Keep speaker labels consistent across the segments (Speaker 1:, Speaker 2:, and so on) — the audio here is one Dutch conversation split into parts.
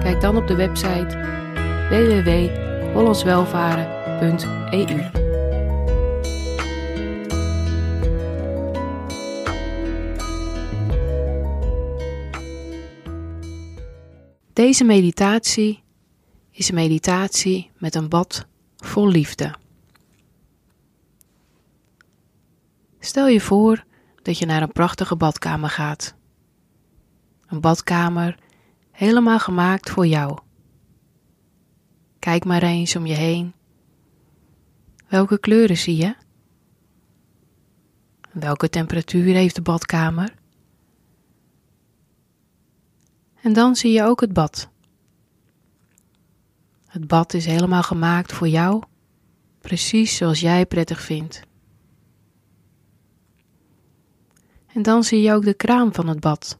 Speaker 1: Kijk dan op de website www.hollandswelvaren.eu. Deze meditatie is een meditatie met een bad vol liefde. Stel je voor dat je naar een prachtige badkamer gaat. Een badkamer helemaal gemaakt voor jou. Kijk maar eens om je heen. Welke kleuren zie je? Welke temperatuur heeft de badkamer? En dan zie je ook het bad. Het bad is helemaal gemaakt voor jou, precies zoals jij prettig vindt. En dan zie je ook de kraan van het bad.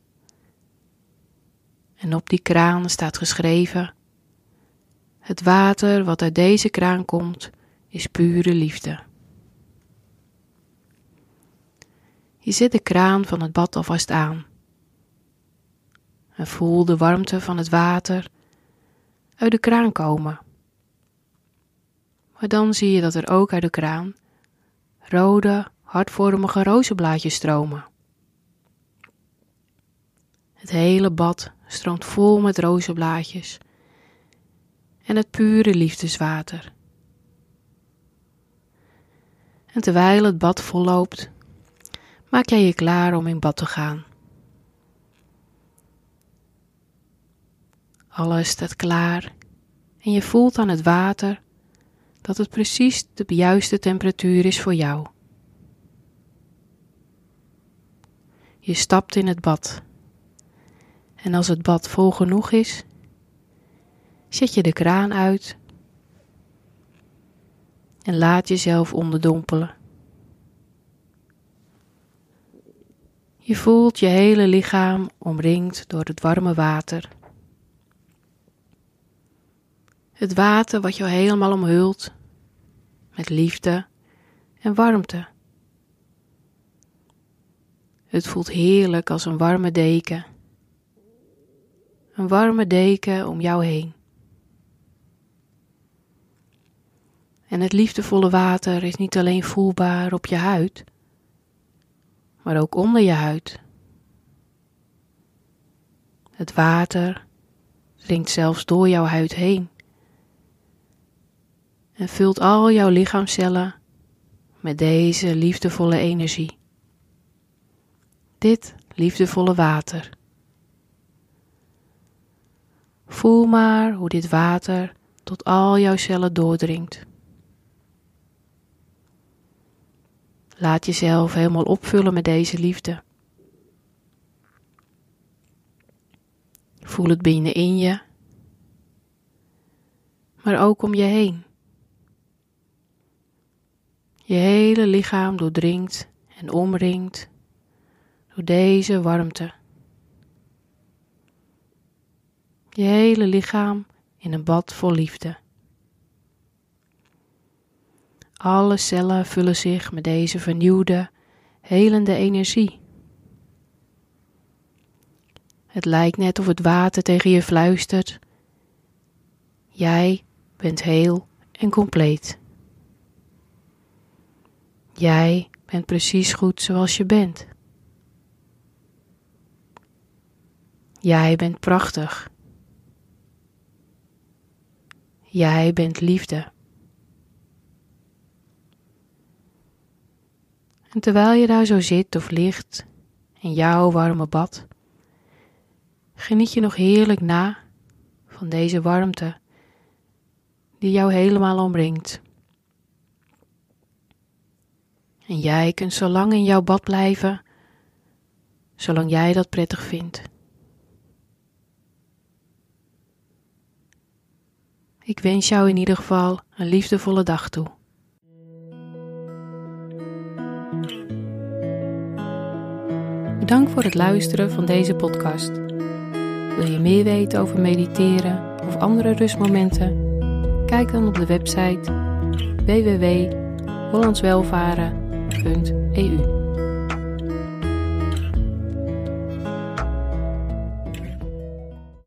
Speaker 1: En op die kraan staat geschreven: Het water wat uit deze kraan komt, is pure liefde. Je zet de kraan van het bad alvast aan. En voel de warmte van het water uit de kraan komen. Maar dan zie je dat er ook uit de kraan rode, hartvormige rozenblaadjes stromen. Het hele bad stroomt vol met rozenblaadjes en het pure liefdeswater. En terwijl het bad volloopt, maak jij je klaar om in bad te gaan. Alles staat klaar en je voelt aan het water dat het precies de juiste temperatuur is voor jou. Je stapt in het bad en als het bad vol genoeg is, zet je de kraan uit en laat jezelf onderdompelen. Je voelt je hele lichaam omringd door het warme water. Het water wat jou helemaal omhult met liefde en warmte. Het voelt heerlijk als een warme deken een warme deken om jou heen. En het liefdevolle water is niet alleen voelbaar op je huid, maar ook onder je huid. Het water dringt zelfs door jouw huid heen en vult al jouw lichaamcellen met deze liefdevolle energie. Dit liefdevolle water. Voel maar hoe dit water tot al jouw cellen doordringt. Laat jezelf helemaal opvullen met deze liefde. Voel het binnenin je, maar ook om je heen. Je hele lichaam doordringt en omringt door deze warmte. Je hele lichaam in een bad vol liefde. Alle cellen vullen zich met deze vernieuwde, helende energie. Het lijkt net of het water tegen je fluistert. Jij bent heel en compleet. Jij bent precies goed zoals je bent. Jij bent prachtig. Jij bent liefde. En terwijl je daar zo zit of ligt in jouw warme bad, geniet je nog heerlijk na van deze warmte die jou helemaal omringt. En jij kunt zo lang in jouw bad blijven, zolang jij dat prettig vindt. Ik wens jou in ieder geval een liefdevolle dag toe. Bedankt voor het luisteren van deze podcast. Wil je meer weten over mediteren of andere rustmomenten? Kijk dan op de website www.hollandswelvaren.eu